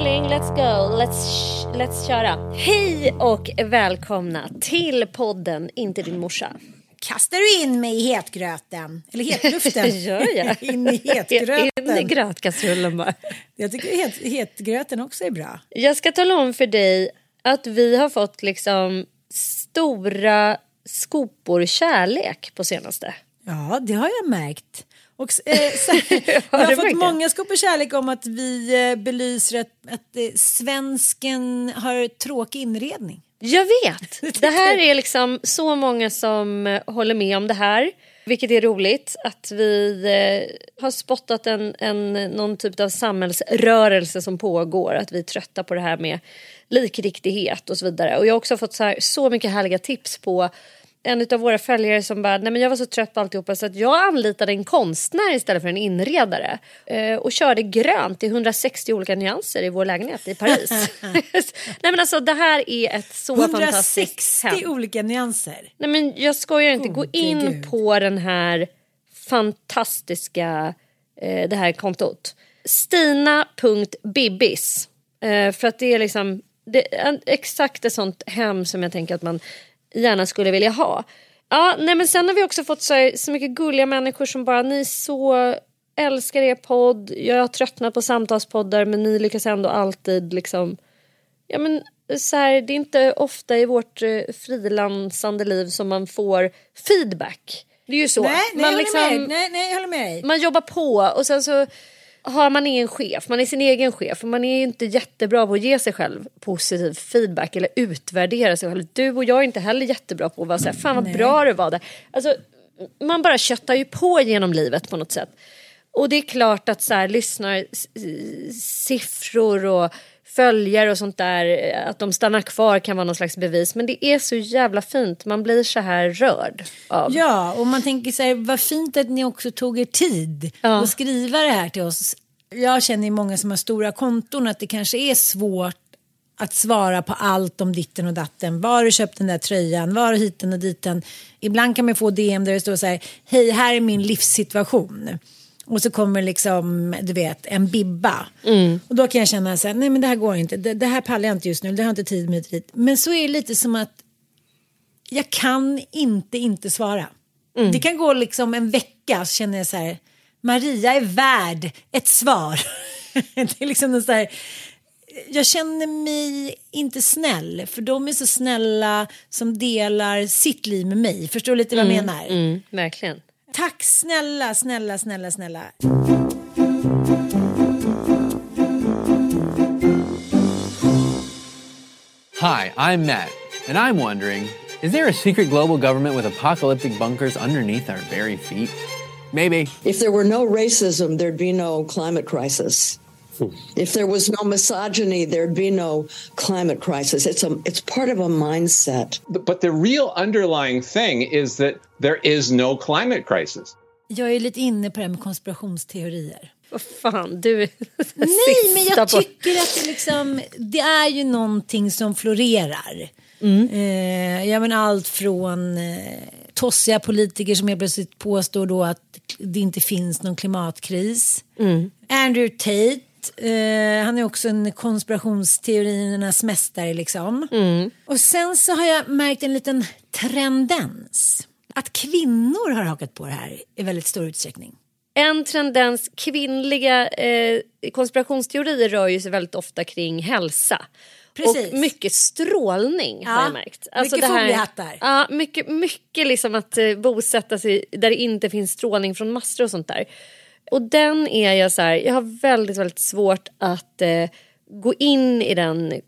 Darling, let's go. Let's, let's köra. Hej och välkomna till podden Inte din morsa. Kastar du in mig i hetgröten? Eller hetluften? Gör jag? in i hetgröten. In i grötkastrullen bara. Jag tycker het, hetgröten också är bra. Jag ska tala om för dig att vi har fått liksom stora skopor kärlek på senaste. Ja, det har jag märkt. Och, eh, så, jag har fått många skopor kärlek om att vi eh, belyser att, att eh, svensken har tråkig inredning. Jag vet! Det här är liksom så många som eh, håller med om det här. Vilket är roligt att vi eh, har spottat en, en, någon typ av samhällsrörelse som pågår. Att vi är trötta på det här med likriktighet och så vidare. Och jag har också fått så, här, så mycket härliga tips på en av våra följare som bara, nej men jag var så trött på alltihopa så att jag anlitade en konstnär istället för en inredare. Eh, och körde grönt i 160 olika nyanser i vår lägenhet i Paris. nej men alltså det här är ett så 160 fantastiskt hem. olika nyanser? Nej men jag skojar inte, gå Gode in Gud. på den här fantastiska, eh, det här kontot. Stina.bibbis. Eh, för att det är liksom det är exakt ett sånt hem som jag tänker att man gärna skulle vilja ha. Ja, nej men sen har vi också fått så, här, så mycket gulliga människor som bara ni så älskar er podd. Jag har tröttnat på samtalspoddar men ni lyckas ändå alltid liksom Ja men så här, det är inte ofta i vårt eh, frilansande liv som man får feedback. Det är ju så. Nej, nej, man, jag liksom, nej, nej, jag håller med dig. man jobbar på och sen så har man ingen chef, man är sin egen chef och man är inte jättebra på att ge sig själv positiv feedback eller utvärdera sig själv. Du och jag är inte heller jättebra på att vara såhär, fan vad bra du var där. Alltså, man bara köttar ju på genom livet på något sätt. Och det är klart att så här, lyssnar siffror och följare och sånt där, att de stannar kvar kan vara någon slags bevis. Men det är så jävla fint, man blir så här rörd av. Ja, och man tänker så här, vad fint att ni också tog er tid Ja. att skriva det här till oss. Jag känner ju många som har stora konton att det kanske är svårt att svara på allt om ditten och datten. Var har du köpt den där tröjan? Var har du hiten och diten? Ibland kan man få DM där det står så här, hej här är min livssituation. Och så kommer liksom, du vet, en bibba. Och då kan jag känna så här, nej men det här går inte, det, det här pallar jag inte just nu, det har inte tid med dit. Men så är det lite som att jag kan inte inte svara. Det kan gå liksom en vecka så känner jag så här, Maria är värd ett svar. det är liksom en så här, jag känner mig inte snäll. För de är så snälla som delar sitt liv med mig. Förstår du lite vad jag menar? Mm, verkligen. Tack snälla, snälla, snälla, snälla. Hi, I'm Matt, and I'm wondering is there a secret global government with apocalyptic bunkers underneath our very feet? Maybe. If there were no racism, there'd be no climate crisis. If there was no misogyny, there'd be no climate crisis. It's a it's part of a mindset. But the real underlying thing is that there is no climate crisis. Jag är lite inne på det här med konspirationsteorier. Vad fan, du Nej, men jag tycker att det, liksom, det är ju någonting som florerar. Mm. Eh, jag menar allt från eh, tossiga politiker som helt plötsligt påstår då att det inte finns någon klimatkris. Mm. Andrew Tate, eh, han är också en konspirationsteoriernas mästare liksom. Mm. Och sen så har jag märkt en liten trendens. Att kvinnor har hakat på det här i väldigt stor utsträckning. En tendens, kvinnliga eh, konspirationsteorier rör ju sig väldigt ofta kring hälsa. Precis. Och mycket strålning har Ja, jag märkt. Alltså mycket foliehattar. Ja, mycket, mycket liksom att eh, bosätta sig där det inte finns strålning från master och sånt där. Och den är jag så här, jag har väldigt, väldigt svårt att eh, gå in i den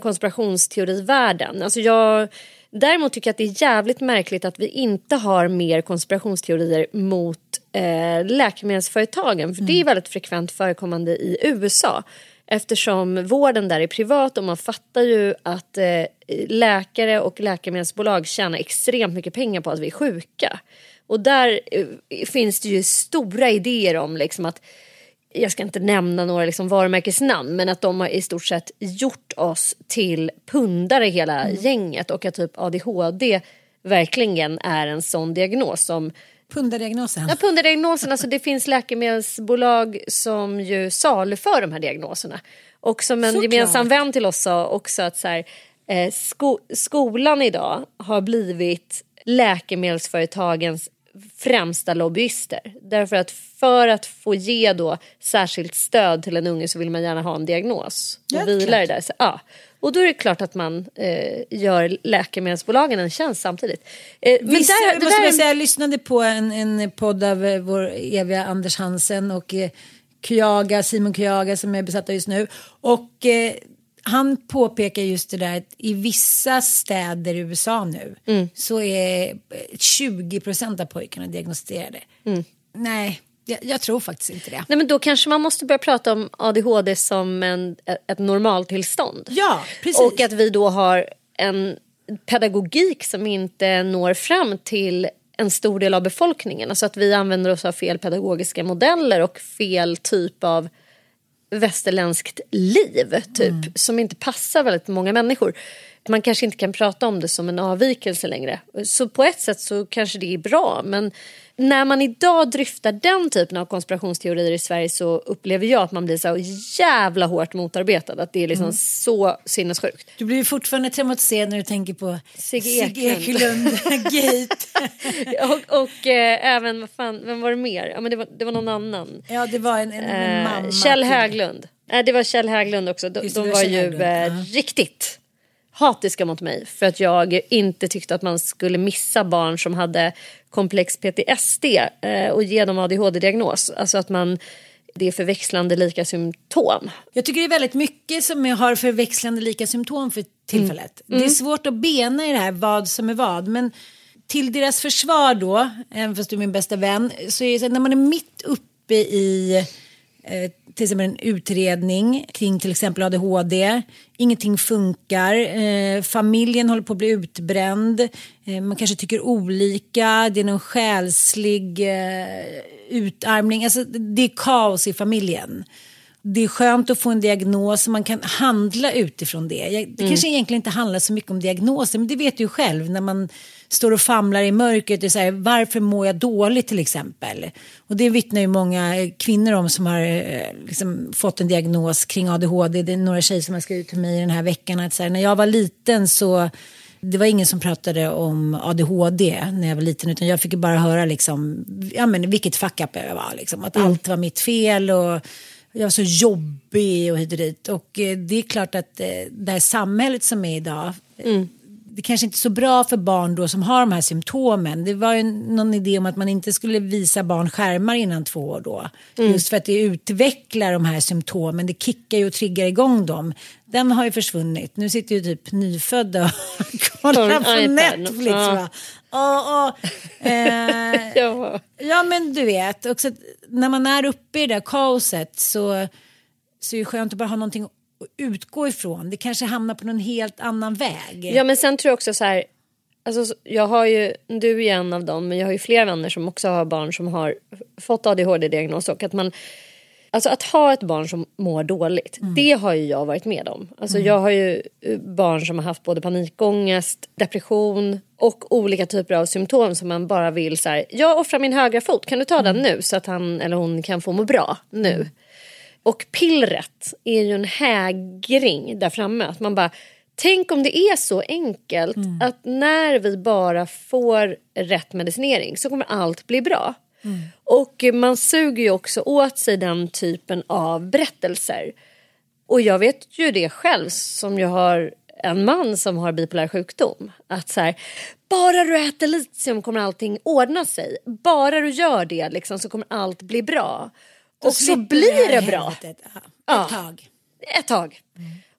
konspirationsteorivärlden. Alltså jag, däremot tycker jag att det är jävligt märkligt att vi inte har mer konspirationsteorier mot eh, läkemedelsföretagen. För det är väldigt frekvent förekommande i USA. Eftersom vården där är privat och man fattar ju att eh, läkare och läkemedelsbolag tjänar extremt mycket pengar på att vi är sjuka. Och där eh, finns det ju stora idéer om liksom att jag ska inte nämna några liksom varumärkesnamn men att de har i stort sett gjort oss till pundare hela gänget och att typ ADHD verkligen är en sån diagnos som Pundardiagnosen. Ja, pundardiagnosen, alltså det finns läkemedelsbolag som ju saluför de här diagnoserna. Och som en Såklart. gemensam vän till oss sa också att så här, eh, sko skolan idag har blivit läkemedelsföretagens främsta lobbyister. Därför att för att få ge då särskilt stöd till en unge så vill man gärna ha en diagnos. Och Ja, det där. Så, ja. Och då är det klart att man eh, gör läkemedelsbolagen en tjänst samtidigt. Eh, men Vissa, där, det måste där, jag, säga, jag lyssnade på en, en podd av eh, vår eviga Anders Hansen och eh, Kyaga, Simon Kyaga som är besatta just nu. Och eh, han påpekar just det där att i vissa städer i USA nu Mm. så är eh, 20 procent av pojkarna diagnostiserade. Mm. Nej, jag, jag tror faktiskt inte det. Nej, men då kanske man måste börja prata om ADHD som en, ett normaltillstånd. Ja, precis. Och att vi då har en pedagogik som inte når fram till en stor del av befolkningen. Alltså att vi använder oss av fel pedagogiska modeller och fel typ av västerländskt liv typ Mm. som inte passar väldigt många människor. Man kanske inte kan prata om det som en avvikelse längre. Så på ett sätt så kanske det är bra men när man idag dryftar den typen av konspirationsteorier i Sverige så upplever jag att man blir så jävla hårt motarbetad. Att det är liksom Mm. så sinnessjukt. Du blir fortfarande traumatiserad när du tänker på Sigge Eklund. Eklund-gate. och och eh, även, vad fan, vem var det mer? Ja, men det, var, det var någon annan. ja, det var en, en, en Eh, mamma. Kjell Höglund. Eh, det var Kjell Höglund också. De, Just de var var ju eh, riktigt hatiska mot mig för att jag inte tyckte att man skulle missa barn som hade komplex PTSD eh, och ge dem ADHD-diagnos. Alltså att man, det är förväxlande lika symptom. Jag tycker det är väldigt mycket som har förväxlande lika symptom för tillfället. Mm. Det är svårt att bena i det här vad som är vad. Men till deras försvar då, även fast du är min bästa vän, så är det så att när man är mitt uppe i eh, till exempel en utredning kring till exempel ADHD. Ingenting funkar. Eh, familjen håller på att bli utbränd. Eh, man kanske tycker olika. Det är någon själslig eh, utarmning. Alltså, det är kaos i familjen. Det är skönt att få en diagnos och man kan handla utifrån det. Det kanske egentligen inte handlar så mycket om diagnoser men det vet du ju själv när man står och famlar i mörkret. Är så här, varför mår jag dåligt till exempel? Och det vittnar ju många eh, kvinnor om som har eh, liksom, fått en diagnos kring ADHD. Det är några tjejer som har skrivit till mig den här veckan att så här, när jag var liten så det var ingen som pratade om ADHD när jag var liten utan jag fick bara höra liksom, ja, men vilket fuck up jag var. Liksom, att allt var mitt fel och jag var så jobbig och hit och dit. Och eh, det är klart att det här samhället som är idag, Mm. Det kanske inte är så bra för barn då som har de här symptomen. Det var ju någon idé om att man inte skulle visa barn skärmar innan två år då. Mm. Just för att det utvecklar de här symptomen, det kickar ju och triggar igång dem. Den har ju försvunnit. Nu sitter ju typ nyfödda och kollar På iPad. Netflix. Ja. Och, och, eh, Ja. Ja men du vet, också när man är uppe i det där kaoset så, så är det skönt att bara ha någonting att utgå ifrån. Det kanske hamnar på någon helt annan väg. Ja men sen tror jag också så här. Alltså, så- jag har ju, du är en av dem, men jag har ju flera vänner som också har barn som har fått ADHD-diagnos och att man Alltså att ha ett barn som mår dåligt, det har ju jag varit med om. Alltså jag har ju eh, barn som har haft både panikångest, depression och olika typer av symptom som man bara vill så här, jag offrar min högra fot, kan du ta den nu så att han eller hon kan få må bra nu? Och pillret är ju en hägring där framme. Att man bara, tänk om det är så enkelt att när vi bara får rätt medicinering så kommer allt bli bra. Och man suger ju också åt sig den typen av berättelser. Och jag vet ju det själv som jag har en man som har bipolär sjukdom. Att så här, bara du äter litium kommer allting ordna sig. Bara du gör det liksom, så kommer allt bli bra. Då och så blir det bra. helvetet. Ja. Ett tag. Ett tag.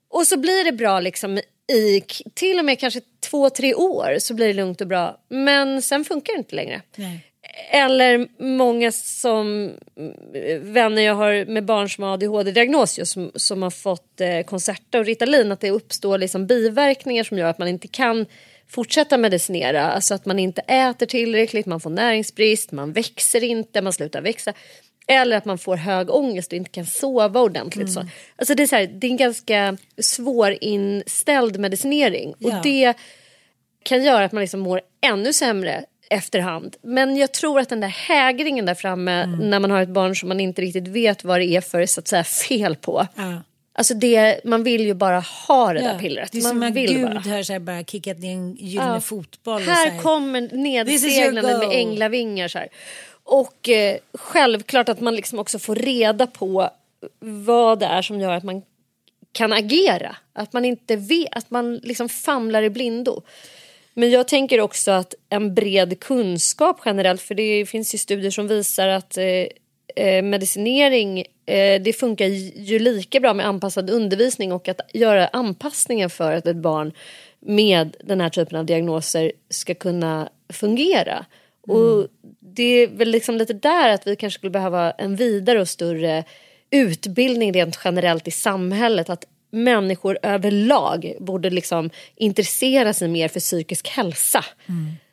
Och så blir det bra liksom i till och med kanske två, tre år så blir det lugnt och bra. Men sen funkar det inte längre. Nej. Eller många som mm, vänner jag har med barn som har ADHD-diagnos just, som, som har fått eh, Concerta och Ritalin att det uppstår liksom biverkningar som gör att man inte kan fortsätta medicinera. Alltså att man inte äter tillräckligt, man får näringsbrist, man växer inte, man slutar växa. Eller att man får hög ångest och inte kan sova ordentligt. Så. Alltså det, är så här, det är en ganska svårinställd medicinering. Och Ja. det kan göra att man liksom mår ännu sämre efterhand. Men jag tror att den där hägringen där framme Mm. när man har ett barn som man inte riktigt vet vad det är för så att säga, fel på. Ja. Alltså det, man vill ju bara ha det Ja, där pillret. Det är man som att Gud bara. har så här bara kickat ner en gyllene Ja. fotboll. så Här kommer This is your nedseglande goal. med änglavingar. Så här. Och eh, självklart att man liksom också får reda på vad det är som gör att man kan agera. Att man inte vet, att man liksom famlar i blindo. Men jag tänker också att en bred kunskap generellt, för det finns ju studier som visar att eh, eh medicinering eh, det funkar ju lika bra med anpassad undervisning och att göra anpassningen för att ett barn med den här typen av diagnoser ska kunna fungera. Och det är väl liksom lite där att vi kanske skulle behöva en vidare och större utbildning rent generellt i samhället. Att människor överlag borde liksom intressera sig mer för psykisk hälsa.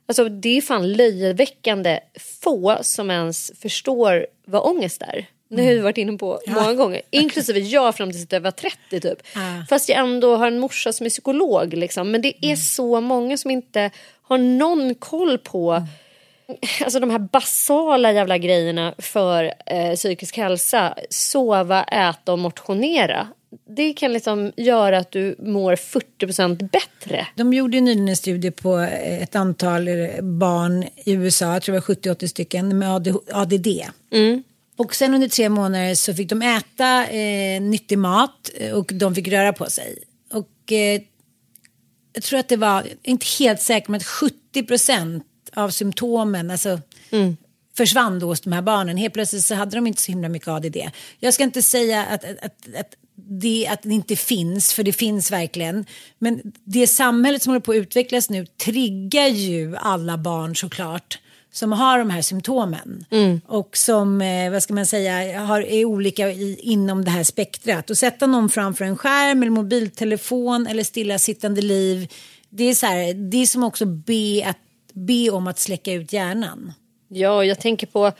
Alltså det är fan löjeväckande få som ens förstår vad ångest är. Det har vi varit inne på många gånger. Inklusive jag fram tills jag var 30 typ. Ja. Fast jag ändå har en morsa som är psykolog. Liksom. Men det är så många som inte har någon koll på Alltså de här basala jävla grejerna för eh, psykisk hälsa. Sova, äta och motionera. Det kan liksom göra att du mår 40% bättre. De gjorde nyligen en studie på ett antal eh, barn i USA, jag tror det var 70-80 stycken, med AD- ADD. Och sen under tre månader så fick de äta eh, nyttig mat eh, och de fick röra på sig. Och eh, jag tror att det var, inte helt säker, men att 70 procent av symptomen alltså, försvann då hos de här barnen. Helt plötsligt så hade de inte så himla mycket ADD. Jag ska inte säga att, att, att, att, det, att det inte finns, för det finns verkligen. Men det samhället som håller på att utvecklas nu triggar ju alla barn såklart som har de här symptomen och som, eh, vad ska man säga, har, är olika i, inom det här spektrat. Och sätta någon framför en skärm eller mobiltelefon eller stillasittande liv, det är, så här, det är som också be, att, be om att släcka ut hjärnan. Ja, jag tänker på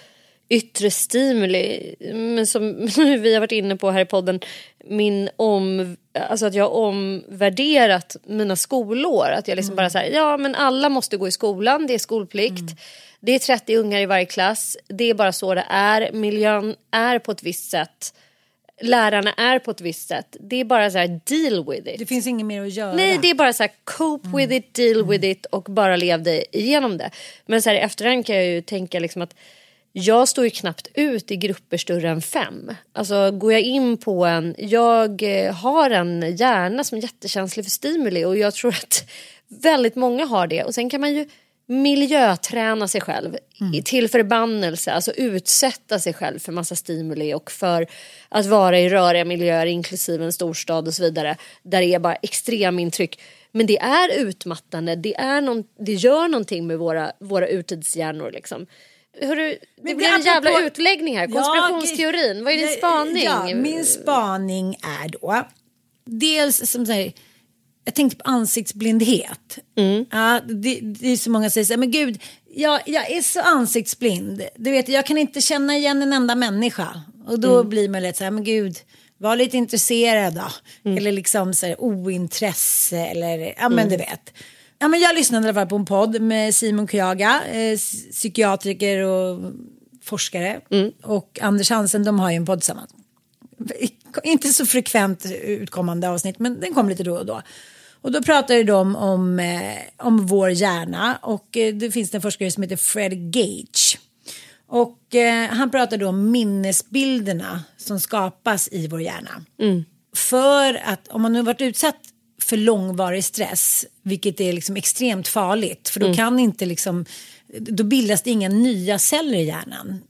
yttre stimuli. Men som vi har varit inne på här i podden. Min om, alltså att jag har omvärderat mina skolår. Att jag liksom bara säger ja men alla måste gå i skolan, det är skolplikt. Det är 30 ungar i varje klass. Det är bara så det är. Miljön är på ett visst sätt. Lärarna är på ett visst sätt. Det är bara så här deal with it. Det finns inget mer att göra. Nej, det är bara så här cope with it, deal with it och bara lev dig igenom det. Men så här i efterhand kan jag ju tänka liksom att jag står ju knappt ut i grupper större än fem. Alltså går jag in på en, jag eh, har en hjärna som är jättekänslig för stimuli och jag tror att väldigt många har det. Och sen kan man ju miljöträna sig själv mm. till förbannelse, alltså utsätta sig själv för massa stimuli och för att vara i röriga miljöer inklusive en storstad och så vidare där det är bara extremintryck. Men det är utmattande, det, är någon, det gör någonting med våra, våra urtidshjärnor liksom. Hörru, det blir en jävla utläggning här. Konspirationsteorin, ja, vad är din spaning? Ja, min spaning är då dels som säger jag tänkte på ansiktsblindhet. Mm. Ja, det, det, är så många som säger men gud, jag, jag är så ansiktsblind. Du vet, jag kan inte känna igen en enda människa. Och då mm. blir man lite så här, men gud, var lite intresserad då. Mm. Eller liksom så här, ointresse eller, ja men mm. du vet. Ja, men jag lyssnade i alla fall på en podd med Simon Kyaga, eh, psykiatriker och forskare. Mm. Och Anders Hansen, de har ju en podd tillsammans. Inte så frekvent utkommande avsnitt, men den kom lite då och då. Och då pratade de om, eh, om vår hjärna och eh, det finns en forskare som heter Fred Gage. Och eh, han pratade om minnesbilderna som skapas i vår hjärna. Mm. För att om man nu varit utsatt för långvarig stress, vilket är liksom extremt farligt, för då mm. kan inte liksom, då bildas det inga nya celler i hjärnan.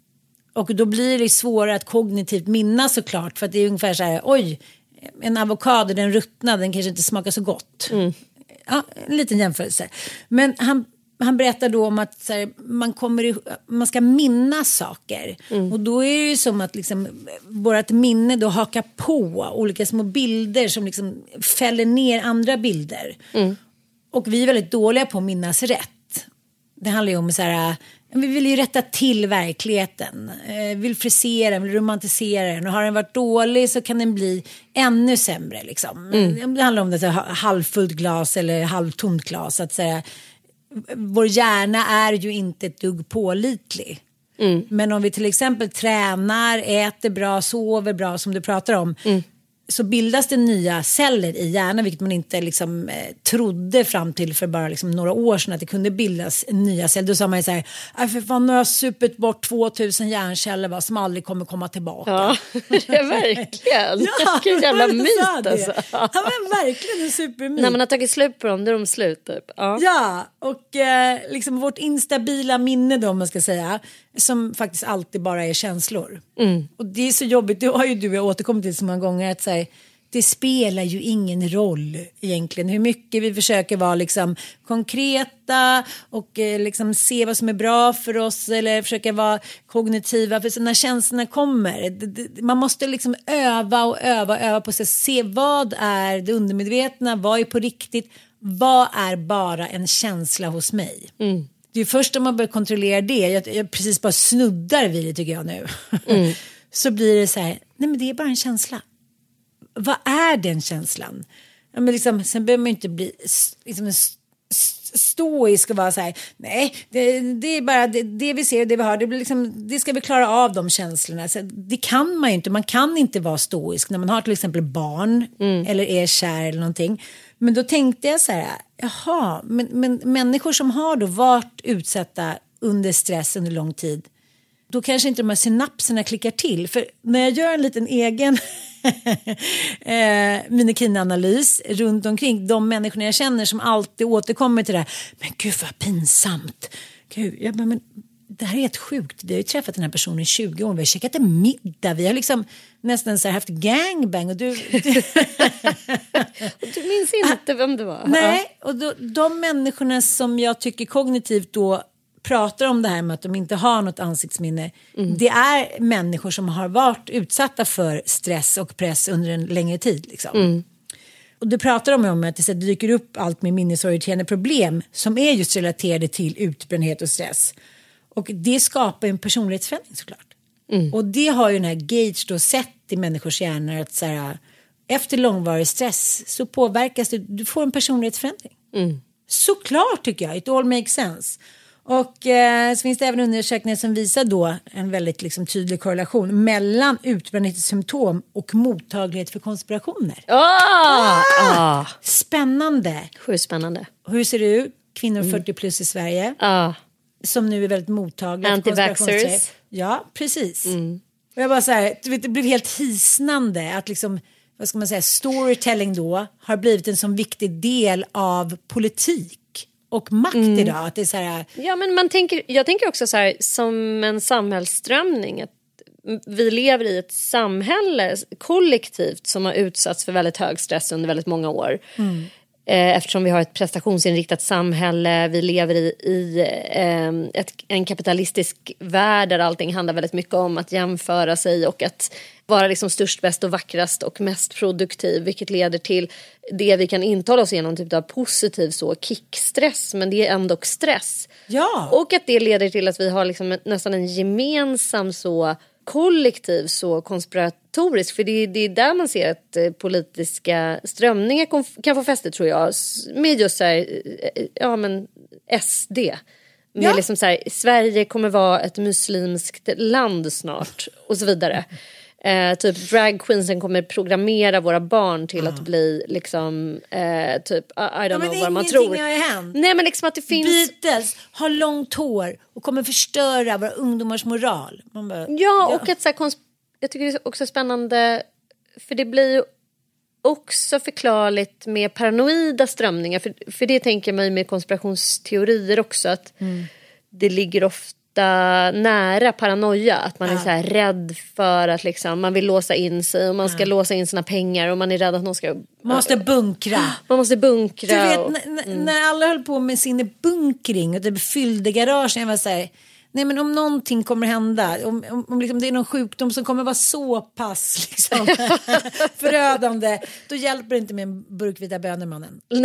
Och då blir det svårare att kognitivt minnas såklart, för att det är ungefär så här, oj, en avokado den ruttnade, den kanske inte smakar så gott. Mm. Ja, en liten jämförelse. Men han, han berättar då om att här, man, kommer, man ska minnas saker. Mm. Och då är det ju som att liksom, vårt minne då hakar på olika små bilder som liksom fäller ner andra bilder. Mm. Och vi är väldigt dåliga på att minnas rätt. Det handlar ju om så här, vi vill ju rätta till verkligheten. Eh, vill frisera den, vill romantisera den. Och har den varit dålig så kan den bli ännu sämre. Liksom. Mm. Det handlar om det halvfullt glas eller halvtomt glas. Att säga, vår hjärna är ju inte ett dugg pålitlig. Mm. Men om vi till exempel tränar, äter bra, sover bra som du pratar om. Mm så bildas det nya celler i hjärnan, vilket man inte liksom, eh, trodde fram till för bara liksom, några år sedan att det kunde bildas nya celler. Då sa man ju så här, äh, för fan nu har jag supit bort 2000 hjärnceller va, som aldrig kommer komma tillbaka. Ja, ja verkligen. ja, Vilken jävla myt alltså. Ja, men verkligen en supermyt. När man har tagit slut på dem, då är de slut typ. Ja, ja och eh, liksom vårt instabila minne då, om man ska säga, som faktiskt alltid bara är känslor. Mm. Och det är så jobbigt, det har ju du och jag återkommit till så många gånger, att säga det spelar ju ingen roll egentligen hur mycket vi försöker vara liksom konkreta och eh, liksom se vad som är bra för oss eller försöka vara kognitiva. För när känslorna kommer, det, det, man måste liksom öva och öva och öva på sig. Se vad är det undermedvetna, vad är på riktigt, vad är bara en känsla hos mig. Mm. Det är först om man börjar kontrollera det, jag, jag precis bara snuddar vid det tycker jag nu. Mm. så blir det så här, nej men det är bara en känsla vad är den känslan? Ja, men liksom, sen behöver man inte bli liksom, stoisk och vara så här, nej, det, det är bara det, det, vi ser och det vi har, det, blir liksom, det ska vi klara av de känslorna. Så det kan man ju inte, man kan inte vara stoisk när man har till exempel barn mm. eller är kär eller någonting. Men då tänkte jag så här, jaha, men, men människor som har då varit utsatta under stress under lång tid, då kanske inte de här synapserna klickar till. För när jag gör en liten egen eh, minikinanalys runt omkring de människorna jag känner som alltid återkommer till det här. Men gud vad pinsamt. Gud, jag bara, men det här är helt sjukt. Vi har ju träffat den här personen i 20 år. Vi har käkat en middag. Vi har liksom nästan så haft gangbang. Och du, du minns inte vem det var? Nej, och då, de människorna som jag tycker kognitivt då pratar om det här med att de inte har något ansiktsminne. Mm. Det är människor som har varit utsatta för stress och press under en längre tid. Liksom. Mm. Och du pratar om att det dyker upp allt med minnesorienterande problem som är just relaterade till utbrändhet och stress. Och det skapar en personlighetsförändring såklart. Mm. Och det har ju den här Gage då sett i människors hjärnor att så här, efter långvarig stress så påverkas du, du får en personlighetsförändring. Mm. Såklart tycker jag, it all makes sense. Och eh, så finns det även undersökningar som visar då en väldigt liksom, tydlig korrelation mellan utbrändhetssymptom och mottaglighet för konspirationer. Oh! Ah! Spännande. Sjukt spännande. Hur ser det ut? Kvinnor 40 mm. plus i Sverige. Ah. som nu är väldigt mottagliga. för Anti-vaxxers. Ja, precis. Och jag bara så här, det blev helt hisnande att liksom, vad ska man säga, storytelling då har blivit en sån viktig del av politik och makt idag. Att det är så här, Ja, men man tänker, jag tänker också så här som en samhällsströmning. Att vi lever i ett samhälle kollektivt som har utsatts för väldigt hög stress under väldigt många år. Eh, Eftersom vi har ett prestationsinriktat samhälle, vi lever i, i eh, ett, en kapitalistisk värld där allting handlar väldigt mycket om att jämföra sig och att vara liksom störst, bäst och vackrast och mest produktiv vilket leder till det vi kan intala oss genom typ av positiv så kickstress men det är ändå stress. ja. Och att det leder till att vi har liksom nästan en gemensam så kollektiv så konspiratorisk. För det, är- det är där man ser att eh, politiska strömningar kan få fäste tror jag. Med just så här, eh, ja men SD. Med Ja. liksom så här, Sverige kommer vara ett muslimskt land snart och så vidare. Eh, typ dragqueensen kommer programmera våra barn till att bli liksom eh, typ I, don't men know vad man tror. har ju hänt. Nej men liksom att det finns Beatles har långt hår och kommer förstöra våra ungdomars moral. Bara, Ja, och att så här, kons- jag tycker det är också spännande för det blir ju också förklarligt med paranoida strömningar. För, för det tänker man ju med konspirationsteorier också att det ligger ofta nära paranoia. Att man är så här rädd för att liksom, man vill låsa in sig och man ska låsa in sina pengar och man är rädd att någon ska... Man måste bunkra. Man måste bunkra. Du vet och, n- när alla höll på med sin bunkring och typ fyllde garagen. Jag var så här, nej men om någonting kommer hända, om, om, om liksom det är någon sjukdom som kommer vara så pass liksom, förödande, då hjälper det inte med en burk vita bönor mannen.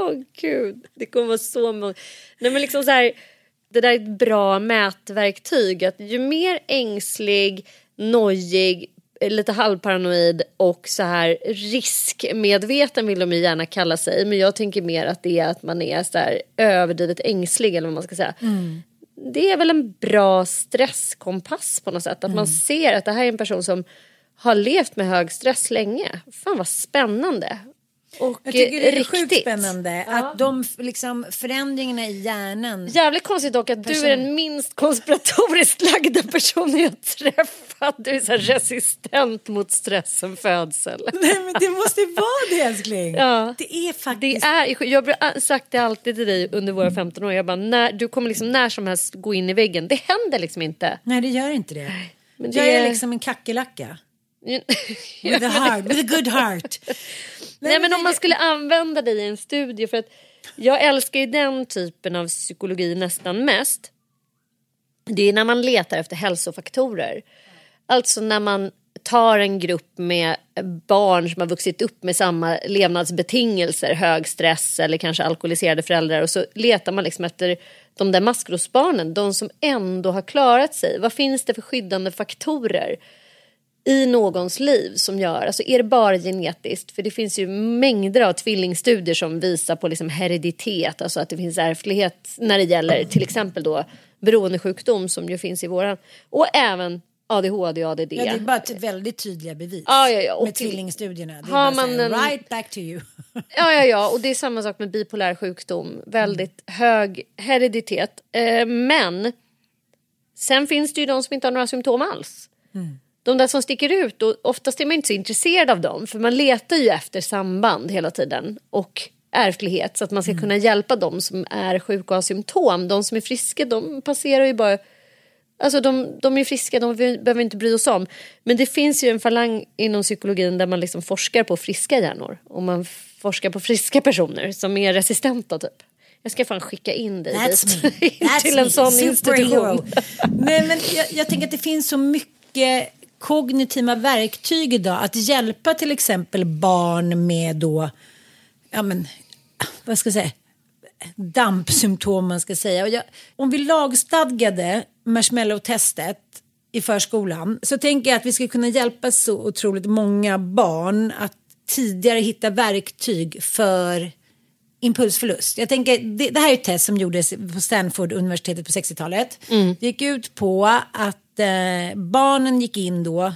Åh gud, det kommer vara så många. Nej men liksom så här, det där är ett bra mätverktyg. Att ju mer ängslig, nojig, lite halvparanoid och så här riskmedveten vill de ju gärna kalla sig. Men jag tänker mer att det är att man är så här överdrivet ängslig eller vad man ska säga. Det är väl en bra stresskompass på något sätt. Att man ser att det här är en person som har levt med hög stress länge. Fan vad spännande. Och Jag tycker det är eh, sjukt riktigt. spännande att de liksom, förändringarna i hjärnan. Jävligt konstigt dock att du är den minst konspiratoriskt lagda personen jag träffat. Du är så resistent mot stressen födsel. Nej men det måste vara det älskling. Ja. Det är Det faktiskt. är, jag har sagt det alltid till dig under våra 15 år. Jag bara, när, du kommer liksom när som helst gå in i väggen. Det händer liksom inte. Nej det gör inte det. Men Jag det är liksom en kackerlacka. Nej With a heart, with a good heart. men om man skulle använda dig i en studie för att jag älskar ju den typen av psykologi nästan mest. Det är när man letar efter hälsofaktorer. Alltså när man tar en grupp med barn som har vuxit upp med samma levnadsbetingelser, hög stress eller kanske alkoholiserade föräldrar och så letar man liksom efter de där maskrosbarnen, de som ändå har klarat sig. Vad finns det för skyddande faktorer? I någons liv som gör, alltså är det bara genetiskt? För det finns ju mängder av tvillingstudier som visar på liksom hereditet, alltså att det finns ärftlighet när det gäller till exempel då beroendesjukdom som ju finns i våran och även ADHD och ADD. Ja, det är bara ett väldigt tydliga bevis. Ja, ja, ja. Och Med tvillingstudierna. Det är bara man en- right back to you. Ja, ja, ja, och det är samma sak med bipolär sjukdom. Väldigt hög hereditet. Eh, men sen finns det ju de som inte har några symptom alls. De där som sticker ut, och oftast är man inte så intresserad av dem för man letar ju efter samband hela tiden och ärftlighet så att man ska kunna hjälpa dem som är sjuka och har symptom. De som är friska, de passerar ju bara Alltså de, de är friska, de behöver inte bry oss om. Men det finns ju en falang inom psykologin där man liksom forskar på friska hjärnor. Och man forskar på friska personer som är resistenta typ. Jag ska fan skicka in dig That's dit. me. That's till en me. sån Superhero. institution. Nej, men jag, jag tänker att det finns så mycket kognitiva verktyg idag att hjälpa till exempel barn med då, ja men, vad ska jag säga, dampsymptom man ska säga. Och jag, om vi lagstadgade marshmallow-testet i förskolan så tänker jag att vi ska kunna hjälpa så otroligt många barn att tidigare hitta verktyg för impulsförlust. Jag tänker, det, det här är ett test som gjordes på Stanford universitetet på 60-talet. Det gick ut på att eh, barnen gick in då,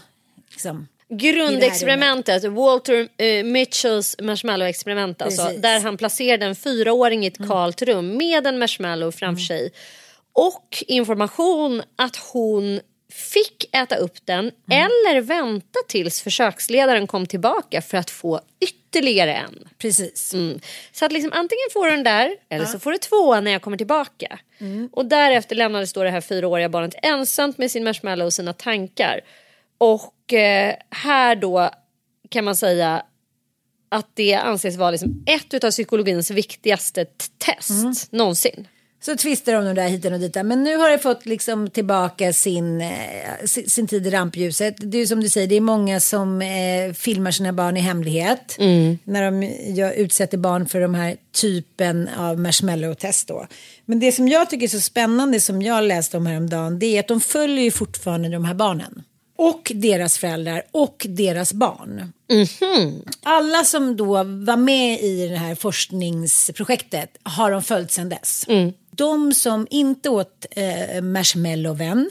liksom, Grundexperimentet, Walter eh, Mitchells marshmallow-experiment alltså, Precis. där han placerade en fyraåring i ett kalt rum med en marshmallow framför sig och information att hon fick äta upp den eller vänta tills försöksledaren kom tillbaka för att få ytterligare en. Precis. Mm. Så att liksom antingen får du den där eller så får du två när jag kommer tillbaka. Och därefter lämnades då det här fyraåriga barnet ensamt med sin marshmallow och sina tankar. Och eh, här då kan man säga att det anses vara liksom ett av psykologins viktigaste test någonsin. Så tvistar de nog där hit och dit. Men nu har det fått liksom tillbaka sin, eh, sin, tid i rampljuset. Det är som du säger, det är många som eh, filmar sina barn i hemlighet. När de gör, utsätter barn för de här typen av marshmallow-test då. Men det som jag tycker är så spännande som jag läste om häromdagen. Det är att de följer ju fortfarande de här barnen. Och deras föräldrar och deras barn. Alla som då var med i det här forskningsprojektet har de följt sedan dess. De som inte åt eh, marshmallowen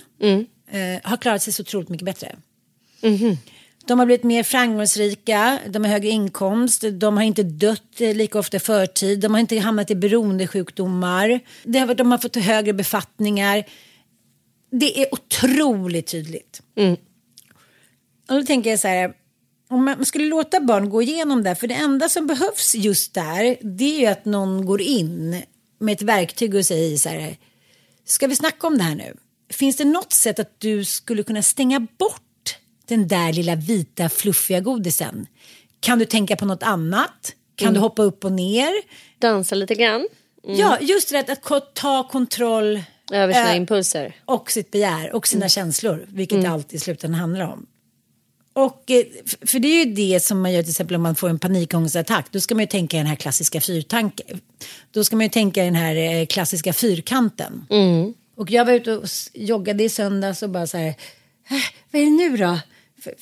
eh, har klarat sig så otroligt mycket bättre. De har blivit mer framgångsrika, de har högre inkomst, de har inte dött eh, lika ofta i förtid, de har inte hamnat i beroendesjukdomar, det har, de har fått högre befattningar. Det är otroligt tydligt. Och då tänker jag så här, om man skulle låta barn gå igenom det, för det enda som behövs just där, det är ju att någon går in med ett verktyg och säger så här, ska vi snacka om det här nu? Finns det något sätt att du skulle kunna stänga bort den där lilla vita fluffiga godisen? Kan du tänka på något annat? Kan du hoppa upp och ner? Dansa lite grann Ja, just det, att ta kontroll över sina Eh, impulser. och sitt begär och sina känslor, vilket det alltid i slutändan handlar om. Och, eh, för det är ju det som man gör till exempel om man får en panikångestattack. Då ska man ju tänka i den här klassiska fyrtanken. Då ska man ju tänka i den här eh, klassiska fyrkanten. Och jag var ute och joggade i söndags och bara så här, "Äh, vad är det nu då?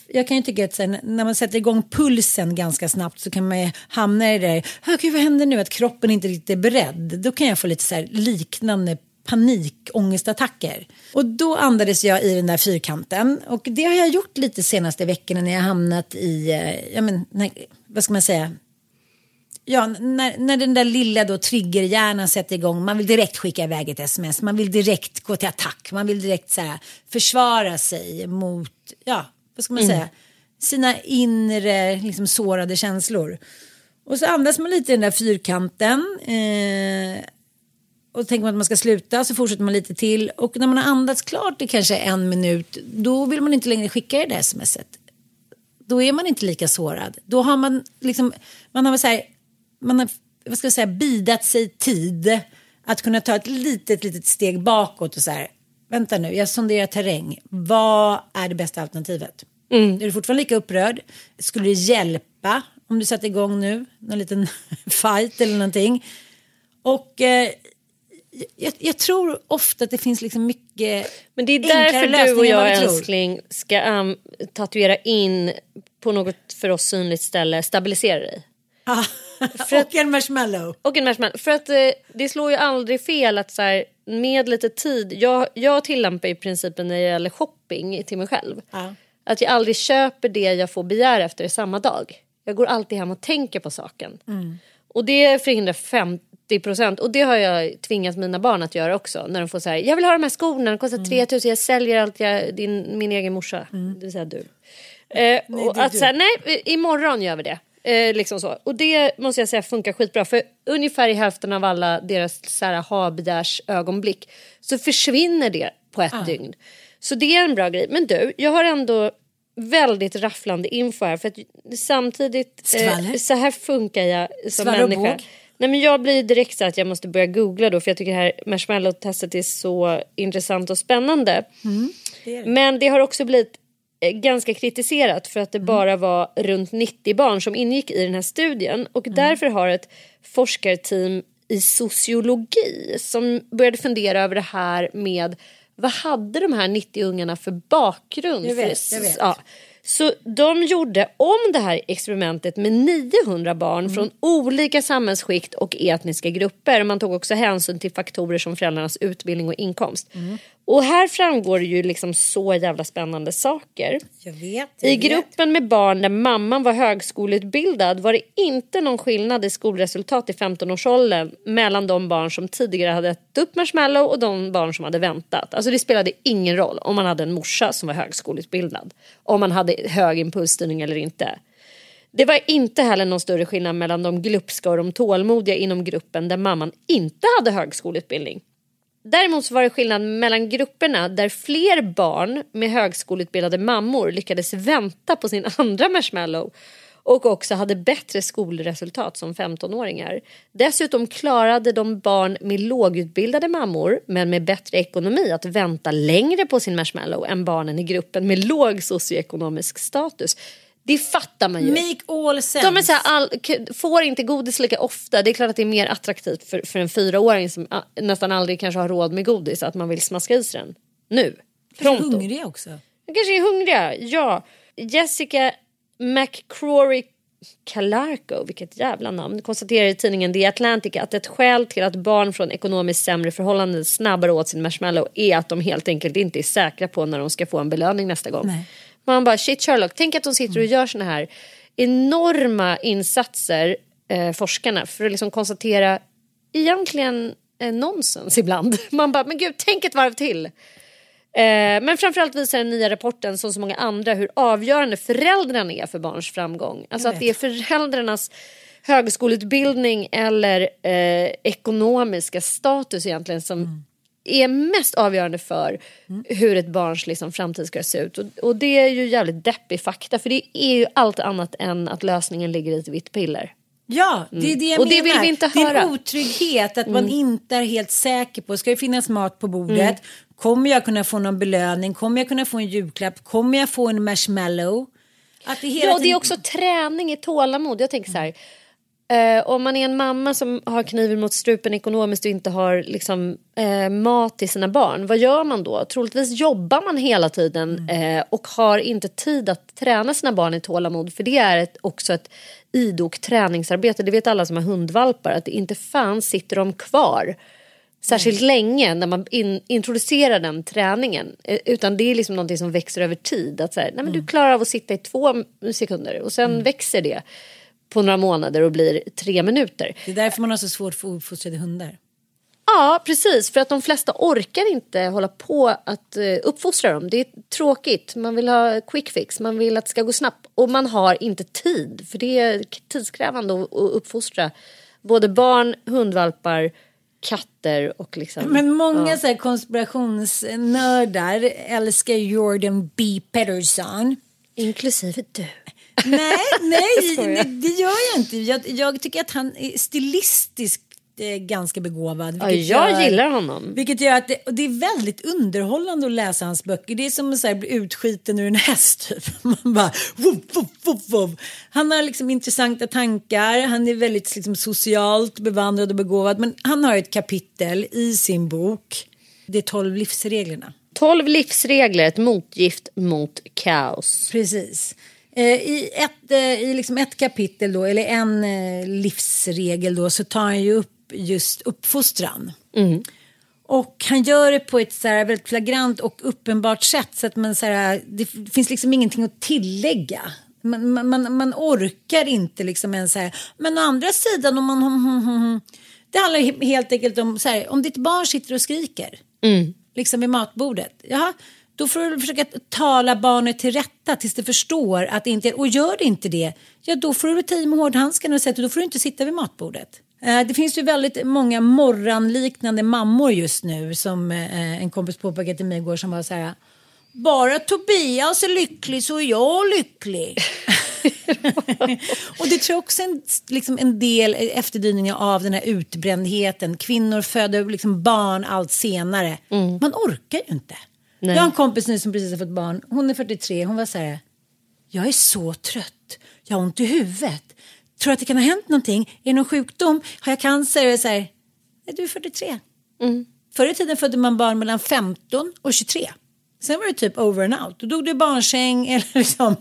Jag kan ju tycka att sen, när man sätter igång pulsen ganska snabbt så kan man ju hamna i det där, "Åh, gud vad händer nu? Att kroppen inte riktigt är beredd. Då kan jag få lite så här liknande panikångestattacker. Och då andades jag i den där fyrkanten. Och det har jag gjort lite senaste veckorna när jag hamnat i, eh, ja men, när, vad ska man säga? Ja, när, när den där lilla då triggerhjärnan sätter igång, man vill direkt skicka iväg ett sms, man vill direkt gå till attack, man vill direkt så här, försvara sig mot, ja, vad ska man säga, sina inre liksom, sårade känslor. Och så andas man lite i den där fyrkanten. Eh, och tänker man att man ska sluta så fortsätter man lite till. Och när man har andats klart i kanske en minut då vill man inte längre skicka det där smset. Då är man inte lika sårad. Då har man liksom, man har så här, man har, vad ska jag säga, bidat sig tid att kunna ta ett litet, litet steg bakåt och så här, vänta nu, jag sonderar terräng. Vad är det bästa alternativet? Är du fortfarande lika upprörd? Skulle det hjälpa om du satte igång nu, någon liten fight eller någonting? Och eh, jag, jag tror ofta att det finns liksom mycket Men det är därför du och jag tror. älskling ska um, tatuera in på något för oss synligt ställe stabilisera dig. Ja. och en marshmallow. Och en marshmallow. För att eh, det slår ju aldrig fel att så här, med lite tid. Jag, jag tillämpar ju principen när det gäller shopping till mig själv. Ja. Att jag aldrig köper det jag får begär efter samma dag. Jag går alltid hem och tänker på saken. Och det förhindrar 50 procent. Och det har jag tvingat mina barn att göra också. När de får så här, jag vill ha de här skorna, de kostar 3000, jag säljer allt jag, din, min egen morsa. Det vill säga du. Eh, och det är att här, nej, imorgon gör vi det. Eh, liksom så. Och det måste jag säga funkar skitbra. För ungefär i hälften av alla deras så här, ha-begärs ögonblick så försvinner det på ett dygn. Så det är en bra grej. Men du, jag har ändå väldigt rafflande info här. För att samtidigt, Skvaller. så här funkar jag som och människa. Nej, men jag blir direkt så att jag måste börja googla då för jag tycker det här marshmallow-testet är så intressant och spännande. Men det har också blivit eh, ganska kritiserat för att det bara var runt 90 barn som ingick i den här studien och därför har ett forskarteam i sociologi som började fundera över det här med vad hade de här 90 ungarna för bakgrund? Jag vet, jag vet. Ja. Så de gjorde om det här experimentet med 900 barn Mm. från olika samhällsskikt och etniska grupper. Man tog också hänsyn till faktorer som föräldrarnas utbildning och inkomst. Mm. Och här framgår det ju liksom så jävla spännande saker. Jag vet. Jag I vet. gruppen med barn där mamman var högskoleutbildad var det inte någon skillnad i skolresultat i 15-årsåldern mellan de barn som tidigare hade ätit upp marshmallow och de barn som hade väntat. Alltså det spelade ingen roll om man hade en morsa som var högskoleutbildad. Om man hade hög impulsstyrning eller inte. Det var inte heller någon större skillnad mellan de glupska och de tålmodiga inom gruppen där mamman inte hade högskoleutbildning. Däremot så var det skillnad mellan grupperna där fler barn med högskoleutbildade mammor lyckades vänta på sin andra marshmallow och också hade bättre skolresultat som 15-åringar. Dessutom klarade de barn med lågutbildade mammor men med bättre ekonomi att vänta längre på sin marshmallow än barnen i gruppen med låg socioekonomisk status. Det fattar man ju. Make all sense. De är så här, all, får inte godis lika ofta. Det är klart att det är mer attraktivt för, för en fyraåring som ah, nästan aldrig kanske har råd med godis att man vill smaska i sig den. Nu. Kanske Pronto. hungriga också. De kanske är hungriga. Ja. Jessica McCrory Calarco, vilket jävla namn, konstaterar i tidningen The Atlantic att ett skäl till att barn från ekonomiskt sämre förhållanden snabbare åt sin marshmallow är att de helt enkelt inte är säkra på när de ska få en belöning nästa gång. Nej. Man bara shit Sherlock, tänk att de sitter och gör såna här enorma insatser, eh, forskarna, för att liksom konstatera egentligen eh, nonsens ibland. Man bara, men gud, tänk ett varv till. Eh, men framförallt visar den nya rapporten som så många andra hur avgörande föräldrarna är för barns framgång. Alltså att det är föräldrarnas högskoleutbildning eller eh, ekonomiska status egentligen som är mest avgörande för hur ett barns liksom, framtid ska se ut. Och, och det är ju jävligt deppig fakta för det är ju allt annat än att lösningen ligger i ett vitt piller. Ja, det är det jag Och det menar. vill vi inte Det är höra. en otrygghet att man inte är helt säker på, ska det finnas mat på bordet? Kommer jag kunna få någon belöning? Kommer jag kunna få en julklapp? Kommer jag få en marshmallow? Att det hela Ja, och det är tiden- också träning i tålamod. Jag tänker så här. Eh, om man är en mamma som har kniven mot strupen ekonomiskt och inte har liksom, eh, mat till sina barn, vad gör man då? Troligtvis jobbar man hela tiden eh, och har inte tid att träna sina barn i tålamod. För det är ett, också ett idogt träningsarbete. Det vet alla som har hundvalpar att inte fan sitter de kvar särskilt länge när man in, introducerar den träningen. Eh, Utan det är liksom någonting som växer över tid. Att så här, nej, men Du klarar av att sitta i två sekunder och sen växer det på några månader och blir tre minuter. Det är därför man har så svårt för uppfostrade hundar. Ja, precis. För att de flesta orkar inte hålla på att eh, uppfostra dem. Det är tråkigt. Man vill ha quick fix. Man vill att det ska gå snabbt. Och man har inte tid. För det är tidskrävande att, att uppfostra både barn, hundvalpar, katter och liksom... Men många ja. så här konspirationsnördar älskar Jordan B. Peterson. Inklusive du. Nej, nej, nej, det gör jag inte. Jag, jag tycker att han är stilistiskt eh, ganska begåvad. Ja, jag gör- gillar honom. Vilket gör att det, det är väldigt underhållande att läsa hans böcker. Det är som att bli utskiten ur en häst typ. Man bara, woof, woof, woof. Han har liksom intressanta tankar. Han är väldigt liksom, socialt bevandrad och begåvad. Men han har ett kapitel i sin bok. Är 12 livsreglerna. 12 livsregler, ett motgift mot kaos. Precis. Eh, I, ett, eh, I liksom ett kapitel då, eller en eh, livsregel då, så tar han ju upp just uppfostran. Och han gör det på ett så här väldigt flagrant och uppenbart sätt så att man så här, det finns liksom ingenting att tillägga. Man, man- man, orkar inte liksom ens så här, men å andra sidan om man... hum, hum, hum. Det handlar he- helt enkelt om så här, om ditt barn sitter och skriker liksom vid matbordet. Ja, då får du försöka tala barnet till rätta tills det förstår att det inte är, och gör det inte det, ja då får du ta i med hårdhandskarna och säga att då får du inte sitta vid matbordet. Eh, Det finns ju väldigt många morranliknande mammor just nu som eh, en kompis påpekade till mig igår som var så här bara Tobias är lycklig så är jag lycklig. och det tror jag också är en, liksom en del efterdyningar av den här utbrändheten. Kvinnor föder liksom barn allt senare. Man orkar ju inte. Jag har en kompis nu som precis har fått barn. Hon är 43. Hon var så här. Jag är så trött. Jag har ont i huvudet. Tror att det kan ha hänt någonting? Är det någon sjukdom? Har jag cancer? Och så här, Nej, du är 43. Förr i tiden födde man barn mellan 15 och 23. Sen var det typ over and out. Då dog du i barnsäng eller liksom.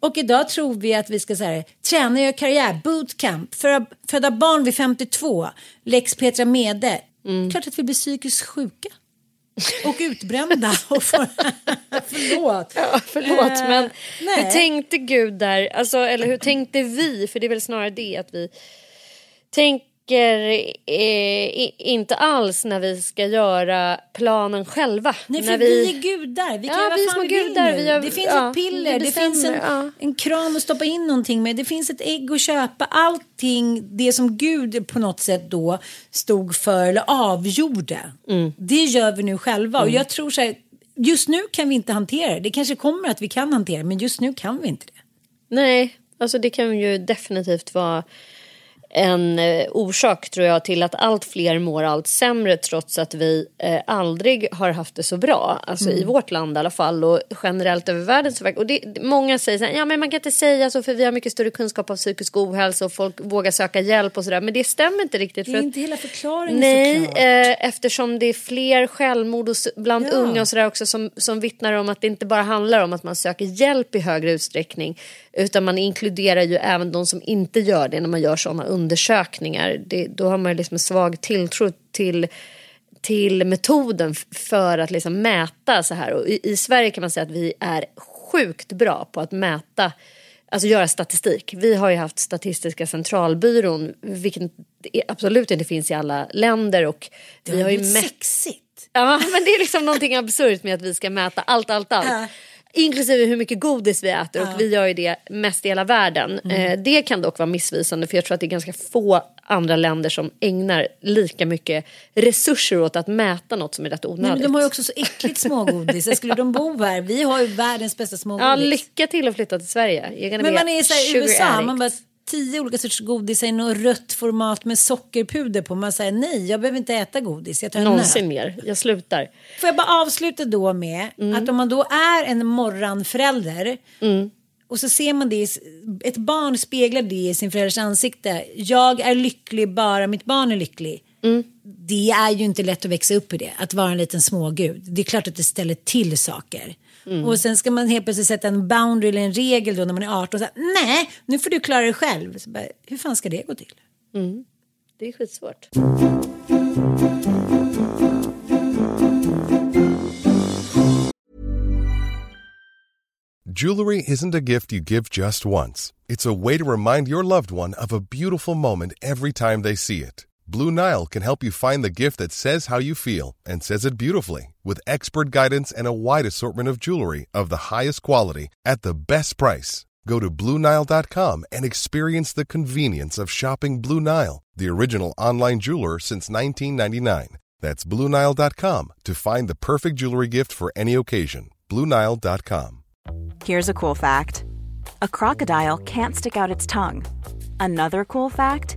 Och idag tror vi att vi ska så här, träna, göra karriär, bootcamp, föda, föda barn vid 52, lex Petra Mede. Klart att vi blir psykiskt sjuka. Och utbrända. Och för, förlåt. Ja, förlåt, Eh, men nej. hur tänkte Gud där? Alltså, eller hur tänkte vi? För det är väl snarare det att vi tänker eh, inte alls när vi ska göra planen själva. Nej, för när vi... är gudar. Vi kan Ja, göra vi fan vi gudar, vi gör- Det finns ja, ett piller, vi det finns en, ja. en kran att stoppa in någonting med. Det finns ett ägg att köpa. Allting, det som Gud på något sätt då stod för eller avgjorde. Mm. Det gör vi nu själva. Och jag tror så här, just nu kan vi inte hantera det. Det kanske kommer att vi kan hantera det, men just nu kan vi inte det. Nej, alltså det kan ju definitivt vara en eh, orsak tror jag till att allt fler mår allt sämre trots att vi eh, aldrig har haft det så bra. Alltså i vårt land i alla fall och generellt över världen. Och det, många säger så här, ja men man kan inte säga så för vi har mycket större kunskap av psykisk ohälsa och folk vågar söka hjälp och sådär. Men det stämmer inte riktigt. Det för är att- inte hela förklaringen Nej, eh, eftersom det är fler självmord hos, bland Ja. unga och sådär också som, som vittnar om att det inte bara handlar om att man söker hjälp i högre utsträckning utan man inkluderar ju även de som inte gör det när man gör sådana undersökningar. Det, då har man liksom en svag tilltro till till metoden för att liksom mäta så här. Och i, I Sverige kan man säga att vi är sjukt bra på att mäta, alltså göra statistik. Vi har ju haft Statistiska centralbyrån, vilket absolut inte finns i alla länder. Och Det vi har ju mätt sexigt. Ja, men det är liksom någonting absurt med att vi ska mäta allt, allt, allt. Ja. Inklusive hur mycket godis vi äter och Ja. vi gör ju det mest i hela världen. Mm. Eh, det kan dock vara missvisande för jag tror att det är ganska få andra länder som ägnar lika mycket resurser åt att mäta något som är rätt Nej, onödigt. men de har ju också så äckligt smågodis. Skulle de bo här? Vi har ju världens bästa smågodis. Ja, lycka till att flytta till Sverige. Men man är i USA, man bara tio olika sorters godis i något rött format med sockerpuder på. Man säger nej, jag behöver inte äta godis. Jag tar en Någonsin nöt. mer. Jag slutar. Får jag bara avsluta då med Mm. att om man då är en morgonförälder och så ser man det, ett barn speglar det i sin förälders ansikte. Jag är lycklig bara mitt barn är lycklig. Mm. Det är ju inte lätt att växa upp i det, att vara en liten smågud. Det är klart att det ställer till saker. Mm. Och sen ska man helt plötsligt sätta en boundary eller en regel då när man är 18 och säga nej, nu får du klara dig själv. Så bara, hur fan ska det gå till? Det är skitsvårt. Jewelry isn't a gift you give just once. It's a way to remind your loved one of a beautiful moment every time they see it. Blue Nile can help you find the gift that says how you feel and says it beautifully with expert guidance and a wide assortment of jewelry of the highest quality at the best price. Go to BlueNile.com and experience the convenience of shopping Blue Nile, the original online jeweler since 1999. That's BlueNile.com to find the perfect jewelry gift for any occasion. BlueNile.com. Here's a cool fact a crocodile can't stick out its tongue. Another cool fact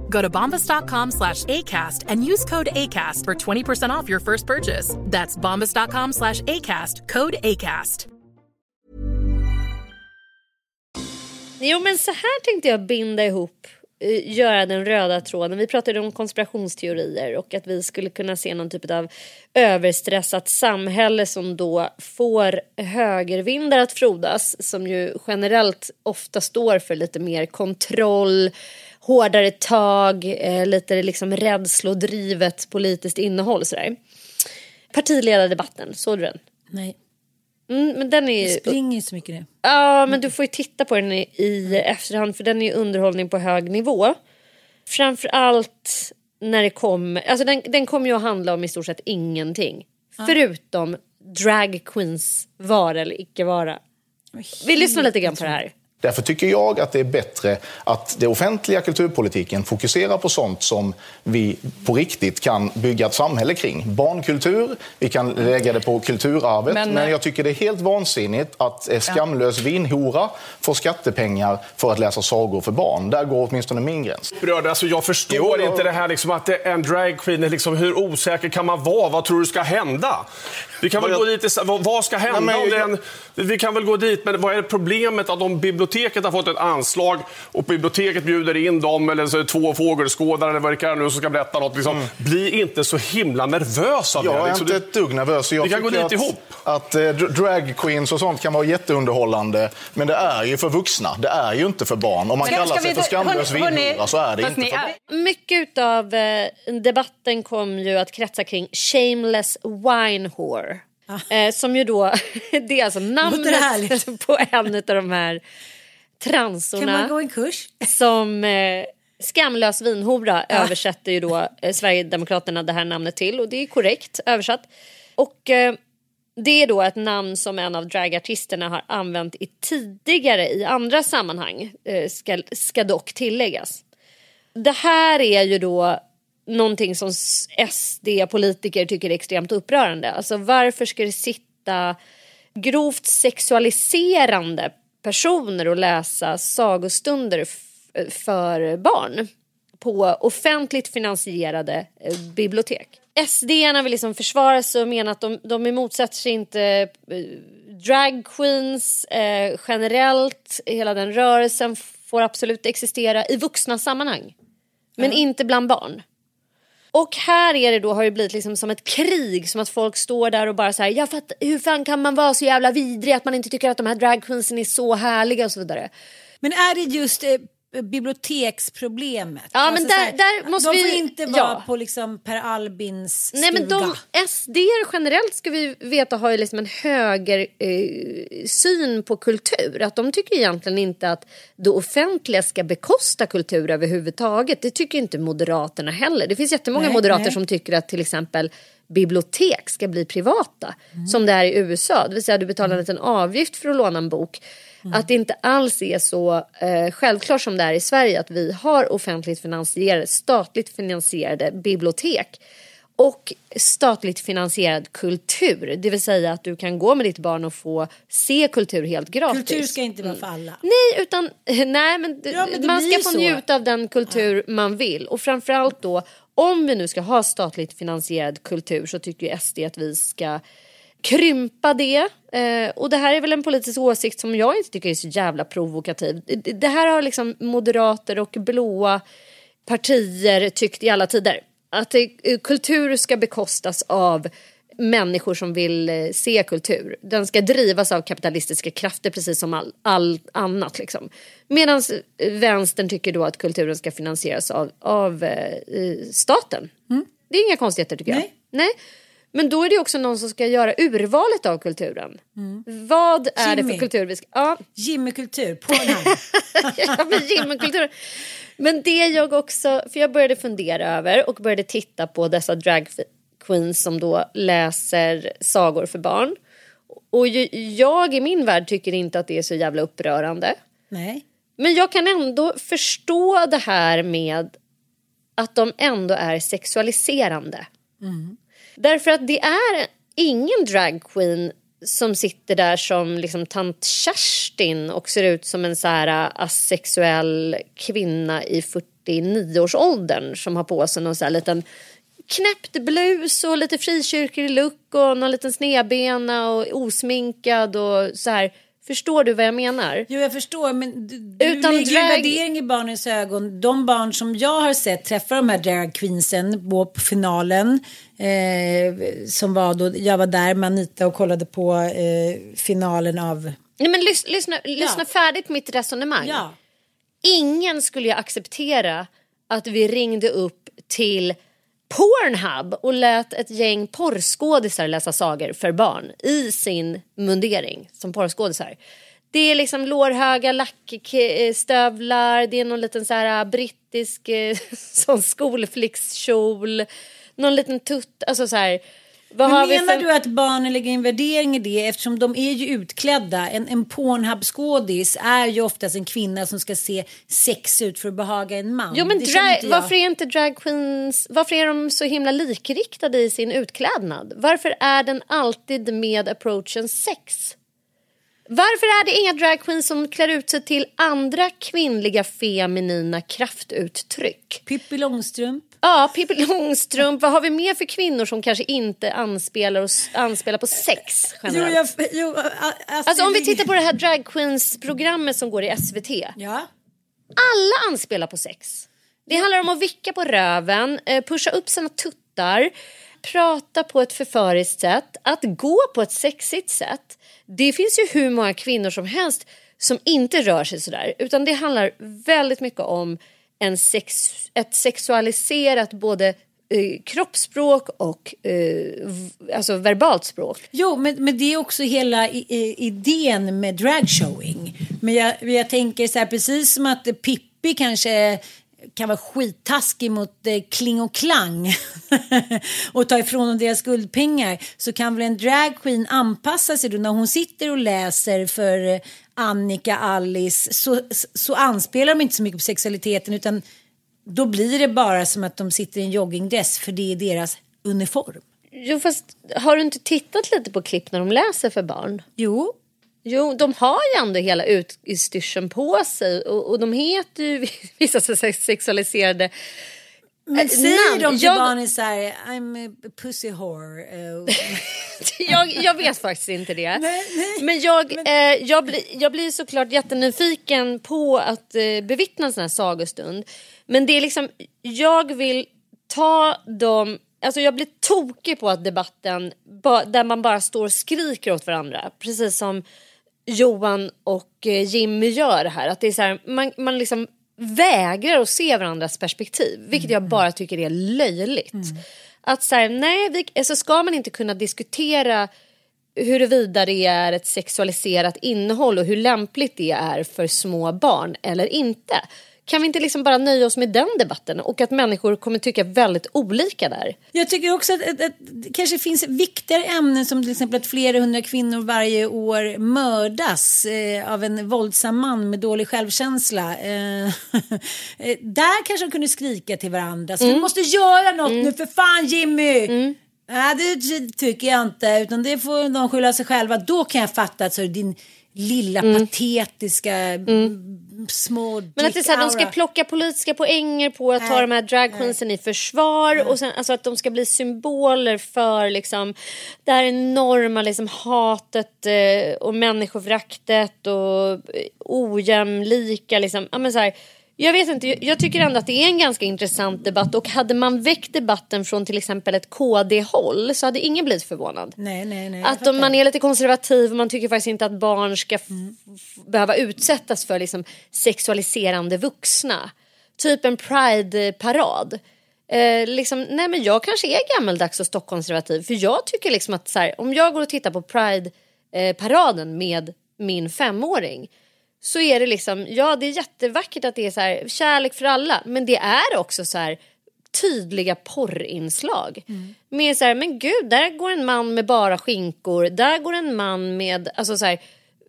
Go to bombas.com slash ACAST and use code ACAST for 20% off your first purchase. That's bombas.com slash ACAST, code ACAST. Jo men så här tänkte jag binda ihop, eh, göra den röda tråden. Vi pratade om konspirationsteorier och att vi skulle kunna se någon typ av överstressat samhälle som då får högervindar att frodas. Som ju generellt ofta står för lite mer kontroll, hårdare tag, eh, lite liksom rädslodrivet politiskt innehåll. Sådär. Partiledardebatten, såg du den? Nej. Mm, men den är ju... springer inte så mycket nu. Ja, men du får ju titta på den i, i efterhand för den är ju underhållning på hög nivå. Framför allt när det kom, alltså den, den kommer ju att handla om i stort sett ingenting. Förutom drag queens vara eller icke vara. Vi lyssnar lite grann på det här. Därför tycker jag att det är bättre att det offentliga kulturpolitiken fokuserar på sånt som vi på riktigt kan bygga ett samhälle kring. Barnkultur, vi kan lägga det på kulturarvet. Men, Men- jag tycker det är helt vansinnigt att eh, skamlös vinhora får skattepengar för att läsa sagor för barn. Där går åtminstone min gräns. upprörd. Alltså, jag förstår Jo, jag- inte det här liksom, att det är en dragqueen, är liksom, hur osäker kan man vara? Vad tror du ska hända? Vi kan väl Vad gå jag- dit, vad, ska hända? Nej, jag- en, vi kan väl gå dit, men vad är problemet att om biblioteket har fått ett anslag och biblioteket bjuder in dem eller så är det två fågelskådare eller vad det kan nu som ska berätta något. Liksom, Bli inte så himla nervös av Jag det. är Liksom, inte du- ett dugg nervös. Jag kan gå dit att, ihop. Att eh, dr- drag queens och sånt kan vara jätteunderhållande. Men det är ju för vuxna. Det är ju inte för barn. Om man Ska- kallar ska sig för skamlös vinhora så är det inte ni för barn. Mycket av eh, debatten kom ju att kretsa kring shameless wine whore. Eh, som ju då, det är alltså namnet på en av de här transorna. Kan man gå en kurs? Som eh, skamlös vinhora översätter ju då eh, Sverigedemokraterna det här namnet till och det är korrekt översatt. Och eh, det är då ett namn som en av dragartisterna har använt i tidigare i andra sammanhang, eh, ska, ska dock tilläggas. Det här är ju då någonting som SD-politiker tycker är extremt upprörande. Alltså varför ska det sitta grovt sexualiserande personer och läsa sagostunder för barn på offentligt finansierade eh, bibliotek. SD-arna vill liksom försvara sig och menar att de, de motsätter sig inte eh, drag queens eh, generellt. Hela den rörelsen får absolut existera i vuxna sammanhang. Men inte bland barn. Och här är det då, har det blivit liksom som ett krig, som att folk står där och bara så här, jag fattar, hur fan kan man vara så jävla vidrig att man inte tycker att de här dragqueensen är så härliga och så vidare. Men är det just eh, biblioteksproblemet? Alltså Ja, men där- här, där måste de vi- får inte vara ja. på liksom Per Albins stuga. Nej men de SD generellt ska vi veta har ju liksom en höger eh, syn på kultur. Att de tycker egentligen inte att det offentliga ska bekosta kultur överhuvudtaget. Det tycker inte Moderaterna heller. Det finns jättemånga Nej, moderater nej. som tycker att till exempel bibliotek ska bli privata. Som det är i USA. Det vill säga du betalar en liten avgift för att låna en bok. Att det inte alls är så eh, självklart som det är i Sverige att vi har offentligt finansierade, statligt finansierade bibliotek och statligt finansierad kultur. Det vill säga att du kan gå med ditt barn och få se kultur helt gratis. Kultur ska inte vara för alla. Nej, utan nej, men, Ja, men man ska få så. njuta av den kultur man vill. Och framförallt då, om vi nu ska ha statligt finansierad kultur så tycker ju SD att vi ska krympa det. Eh, och det här är väl en politisk åsikt som jag inte tycker är så jävla provokativ. Det, det här har liksom moderater och blåa partier tyckt i alla tider. Att eh, kultur ska bekostas av människor som vill eh, se kultur. Den ska drivas av kapitalistiska krafter precis som all, all annat. Liksom. Medan vänstern tycker då att kulturen ska finansieras av, av eh, eh, staten. Det är inga konstigheter tycker jag. Nej. Men då är det också någon som ska göra urvalet av kulturen. Vad är det Jimmy. för kultur vi ska... Ja. Jimmykultur, Pornhub. ja, men gymkultur. Men det jag också, för jag började fundera över och började titta på dessa drag queens som då läser sagor för barn. Och jag i min värld tycker inte att det är så jävla upprörande. Nej. Men jag kan ändå förstå det här med att de ändå är sexualiserande. Därför att det är ingen dragqueen som sitter där som liksom tant Kerstin och ser ut som en så här äh, asexuell kvinna i 49-årsåldern som har på sig någon så här liten knäppt blus och lite frikyrklig look och någon liten snedbena och osminkad och så här. Förstår du vad jag menar? Jo, jag förstår, men du, du Utan lägger drag- värdering i barnens ögon. De barn som jag har sett träffa de här drag queensen på finalen, eh, som var då, jag var där med Anita och kollade på eh, finalen av... Nej, men lys- lyssna, lyssna färdigt på mitt resonemang. Ja. ingen skulle ju acceptera att vi ringde upp till Pornhub och lät ett gäng porrskådisar läsa sagor för barn i sin mundering som porrskådisar. Det är liksom lårhöga lackstövlar, det är någon liten så här äh, brittisk sån skolflickskjol, någon liten tutt, alltså så här. Vad Men menar för... du att barnen lägger en värdering i det eftersom de är ju utklädda? En, en Pornhub-skådis är ju oftast en kvinna som ska se sex ut för att behaga en man. Jo men drag, varför är inte drag queens, varför är de så himla likriktade i sin utklädnad? Varför är den alltid med approachen sex? Varför är det inga drag queens som klär ut sig till andra kvinnliga feminina kraftuttryck? Pippi Långstrump. Ja, Pippi Långstrump. Vad har vi mer för kvinnor som kanske inte anspelar, och, anspelar på sex Jo, jag, jo, a- Astrid Alltså om vi tittar på det här drag queens-programmet som går i SVT. Ja. Alla anspelar på sex. Det handlar om att vicka på röven, eh, pusha upp sina tuttar, prata på ett förföriskt sätt, att gå på ett sexigt sätt. Det finns ju hur många kvinnor som helst som inte rör sig sådär. Utan det handlar väldigt mycket om en sex, ett sexualiserat både eh, kroppsspråk och eh, v- alltså verbalt språk. Jo, men, men det är också hela i, i, idén med dragshowing. Men jag, jag tänker så här, precis som att Pippi kanske kan vara skittaskig mot eh, Kling och Klang och ta ifrån dem deras guldpengar så kan väl en dragqueen anpassa sig då när hon sitter och läser för eh, Annika, Alice så, så anspelar de inte så mycket på sexualiteten utan då blir det bara som att de sitter i en joggingdress för det är deras uniform. Jo, fast har du inte tittat lite på klipp när de läser för barn? Jo. Jo, de har ju ändå hela utstyrseln på sig och, och de heter ju vissa sexualiserade Men eh, säger de till Jag- barnen så här, I'm a pussy whore. eh, jag, jag vet faktiskt inte det. Men jag, eh, jag, blir, jag blir såklart jättenyfiken på att eh, bevittna en sån här sagostund. Men det är liksom, jag vill ta dem, alltså jag blir tokig på att debatten ba, där man bara står och skriker åt varandra. Precis som Johan och eh, Jimmy gör här. Att det är så här, man, man liksom vägrar att se varandras perspektiv. Vilket jag bara tycker är löjligt. Att så här, nej, vi, alltså ska man inte kunna diskutera huruvida det är ett sexualiserat innehåll och hur lämpligt det är för små barn eller inte. Kan vi inte liksom bara nöja oss med den debatten och att människor kommer tycka väldigt olika där? Jag tycker också att, att, att det kanske finns viktigare ämnen som till exempel att flera hundra kvinnor varje år mördas eh, av en våldsam man med dålig självkänsla. Eh, eh, där kanske de kunde skrika till varandra. Så vi Mm. måste göra något nu för fan Jimmy! Nej, det tycker jag inte. Utan det får de skylla sig själva. Då kan jag fatta att så din lilla patetiska mm. små Men att det är så här, de ska plocka politiska poänger på att ta Nej, de här dragqueensen i försvar och sen, alltså att de ska bli symboler för liksom, det här enorma liksom, hatet eh, och människoföraktet och eh, ojämlika. Liksom. Ja, men så här, jag vet inte, jag, tycker ändå att det är en ganska intressant debatt och hade man väckt debatten från till exempel ett KD-håll så hade ingen blivit förvånad. Nej, nej, nej. Att om man är lite konservativ och man tycker faktiskt inte att barn ska f- behöva utsättas för liksom sexualiserande vuxna. Typ en pride-parad. Eh, liksom, nej men jag kanske är gammeldags och stockkonservativ för jag tycker liksom att här, om jag går och tittar på pride-paraden med min femåring så är det liksom, ja det är jättevackert att det är så här kärlek för alla men det är också så här tydliga porrinslag. Med så här, men gud, där går en man med bara skinkor, där går en man med, alltså så här,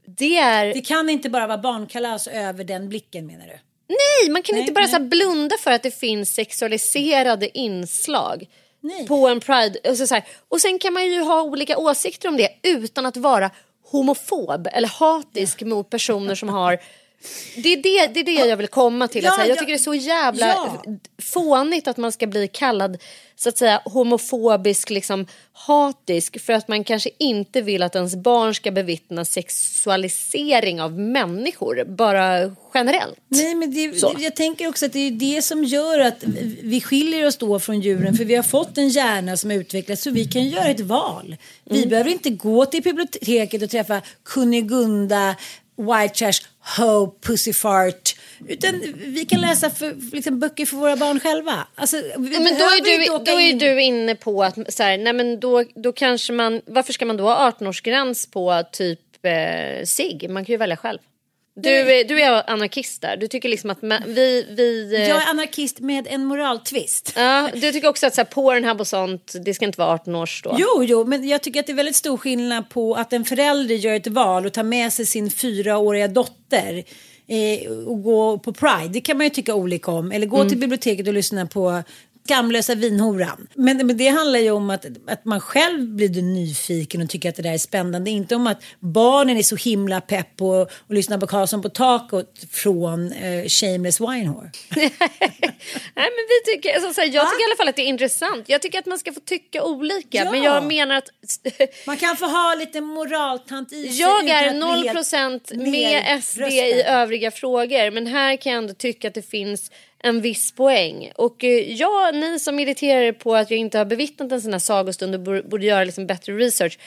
det är... Det kan inte bara vara barnkalas över den blicken menar du? Nej, man kan Nej, inte bara nej. så blunda för att det finns sexualiserade inslag Nej. på en pride. Alltså så här, och sen kan man ju ha olika åsikter om det utan att vara homofob eller hatisk mot personer som har det är det, det är det jag vill komma till. Ja, att säga. Jag ja. tycker det är så jävla Ja. fånigt att man ska bli kallad så att säga homofobisk, liksom hatisk för att man kanske inte vill att ens barn ska bevittna sexualisering av människor, bara generellt. Nej, men det, Så. jag tänker också att det är det som gör att vi skiljer oss då från djuren. För vi har fått en hjärna som utvecklats så vi kan göra ett val. Vi Mm. behöver inte gå till biblioteket och träffa Kunigunda white trash, hope, pussy fart. Utan vi kan läsa för, liksom, böcker för våra barn själva. Alltså, vi men då är, du, då är in- du inne på att så här, nej men då, då kanske man, varför ska man då ha 18-årsgräns på typ eh, sig? Man kan ju välja själv. Du, är- du är anarkist där. Du tycker liksom att vi... vi eh, Jag är anarkist med en moraltvist. ja, du tycker också att så här, Pornhub och sånt, det ska inte vara 18 års då? Jo, jo, men jag tycker att det är väldigt stor skillnad på att en förälder gör ett val och tar med sig sin fyraåriga dotter eh, och gå på Pride. Det kan man ju tycka olika om. Eller gå Mm. till biblioteket och lyssna på Skamlösa vinhoran. Men, men det handlar ju om att, att man själv blir nyfiken och tycker att det där är spännande. Inte om att barnen är så himla pepp på och lyssna på Karlsson på taket från eh, Shameless Winehore. Nej, men vi tycker, alltså, så här, jag tycker i alla fall att det är intressant. Jag tycker att man ska få tycka olika. Ja. Men jag menar att... Man kan få ha lite moraltant i sig Jag är att bli 0 helt procent med SD i övriga frågor. Men här kan jag ändå tycka att det finns en viss poäng. Och eh, ja, ni som irriterar er på att jag inte har bevittnat en sån här sagostund och borde, göra liksom bättre research.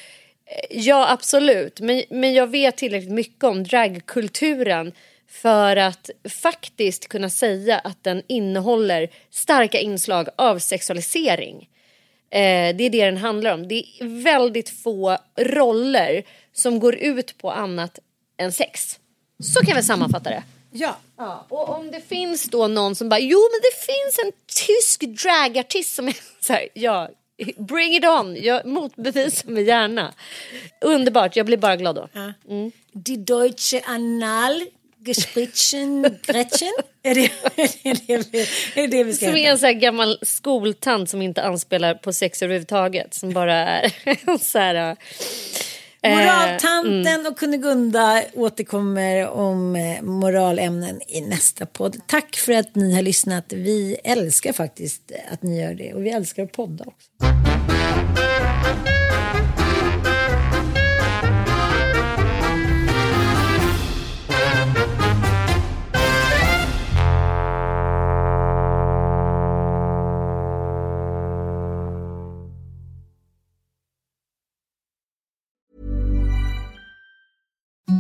Eh, ja, absolut. Men, men jag vet tillräckligt mycket om dragkulturen för att faktiskt kunna säga att den innehåller starka inslag av sexualisering. Eh, det är det den handlar om. Det är väldigt få roller som går ut på annat än sex. Så kan vi sammanfatta det. Ja. ja. Och om det finns då någon som bara, jo men det finns en tysk dragartist som är så här, ja, bring it on, jag motbevisar mig gärna. Underbart, jag blir bara glad då. Mm. Die deutsche Anal Gesprichen Gretchen? är, det, är, det, är det vi ska Som är en så gammal skoltant som inte anspelar på sex överhuvudtaget. Som bara är så här... eh, Moraltanten mm. och Kunigunda återkommer om eh, moralämnen i nästa podd. Tack för att ni har lyssnat. Vi älskar faktiskt att ni gör det och vi älskar att podda också.